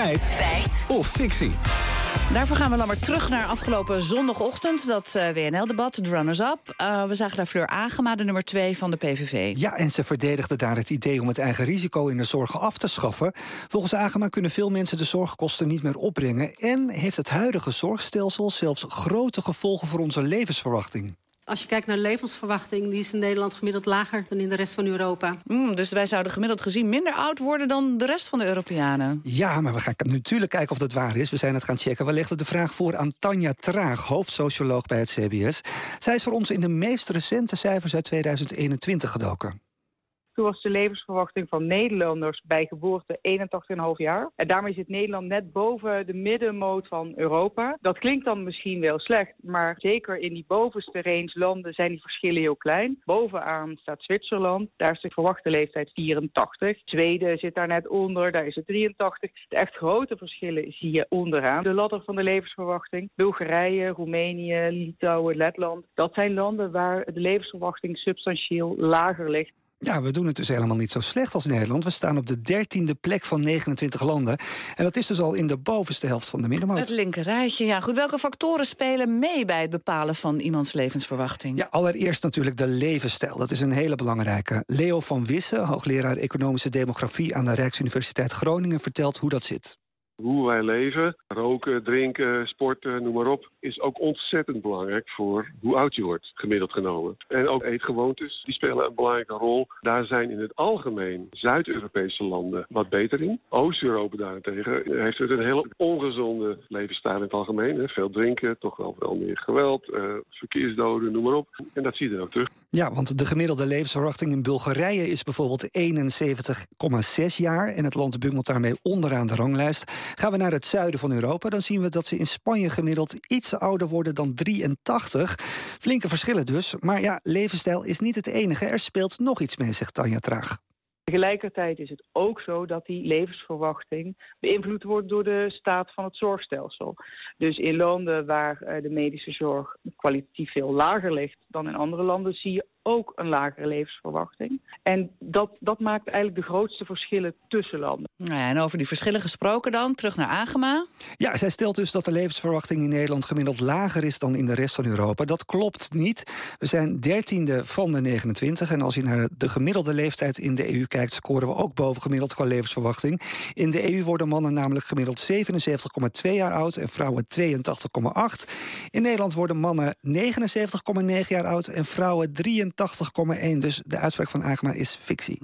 Feit. Feit. Of fictie. Daarvoor gaan we dan maar terug naar afgelopen zondagochtend. Dat uh, WNL-debat, de runners-up. Uh, we zagen daar Fleur Agema, de nummer 2 van de PVV. Ja, en ze verdedigde daar het idee om het eigen risico in de zorg af te schaffen. Volgens Agema kunnen veel mensen de zorgkosten niet meer opbrengen. En heeft het huidige zorgstelsel zelfs grote gevolgen voor onze levensverwachting. Als je kijkt naar de levensverwachting, die is in Nederland gemiddeld lager dan in de rest van Europa. Mm, dus wij zouden gemiddeld gezien minder oud worden dan de rest van de Europeanen. Ja, maar we gaan natuurlijk kijken of dat waar is. We zijn het gaan checken. We legden de vraag voor aan Tanja Traag, hoofdsocioloog bij het CBS. Zij is voor ons in de meest recente cijfers uit 2021 gedoken. Toen was de levensverwachting van Nederlanders bij geboorte 81,5 jaar. En daarmee zit Nederland net boven de middenmoot van Europa. Dat klinkt dan misschien wel slecht, maar zeker in die bovenste range landen zijn die verschillen heel klein. Bovenaan staat Zwitserland, daar is de verwachte leeftijd 84. Zweden zit daar net onder, daar is het 83. De echt grote verschillen zie je onderaan de ladder van de levensverwachting. Bulgarije, Roemenië, Litouwen, Letland. Dat zijn landen waar de levensverwachting substantieel lager ligt. Ja, we doen het dus helemaal niet zo slecht als Nederland. We staan op de dertiende plek van 29 landen. En dat is dus al in de bovenste helft van de middenmoot. Het linkerrijtje, ja. Goed, welke factoren spelen mee bij het bepalen van iemands levensverwachting? Ja, allereerst natuurlijk de levensstijl. Dat is een hele belangrijke. Leo van Wissen, hoogleraar economische demografie aan de Rijksuniversiteit Groningen, vertelt hoe dat zit. Hoe wij leven, roken, drinken, sporten, noem maar op, is ook ontzettend belangrijk voor hoe oud je wordt, gemiddeld genomen. En ook eetgewoontes, die spelen een belangrijke rol. Daar zijn in het algemeen Zuid-Europese landen wat beter in. Oost-Europa daarentegen heeft het een hele ongezonde levensstijl in het algemeen. Veel drinken, toch wel veel meer geweld, uh, verkeersdoden, noem maar op. En dat zie je er ook terug. Ja, want de gemiddelde levensverwachting in Bulgarije is bijvoorbeeld 71,6 jaar. En het land bungelt daarmee onderaan de ranglijst. Gaan we naar het zuiden van Europa, dan zien we dat ze in Spanje gemiddeld iets ouder worden dan 83. Flinke verschillen dus. Maar ja, levensstijl is niet het enige. Er speelt nog iets mee, zegt Tanja Traag. Tegelijkertijd is het ook zo dat die levensverwachting beïnvloed wordt door de staat van het zorgstelsel. Dus in landen waar de medische zorg kwalitatief veel lager ligt dan in andere landen, zie je ook een lagere levensverwachting. En dat, dat maakt eigenlijk de grootste verschillen tussen landen. Ja, en over die verschillen gesproken dan, terug naar Agema. Ja, zij stelt dus dat de levensverwachting in Nederland gemiddeld lager is dan in de rest van Europa. Dat klopt niet. We zijn dertiende van de 29. En als je naar de gemiddelde leeftijd in de EU kijkt, scoren we ook boven gemiddeld qua levensverwachting. In de EU worden mannen namelijk gemiddeld 77,2 jaar oud en vrouwen 82,8. In Nederland worden mannen 79,9 jaar oud en vrouwen 83,1. Dus de uitspraak van Agema is fictie.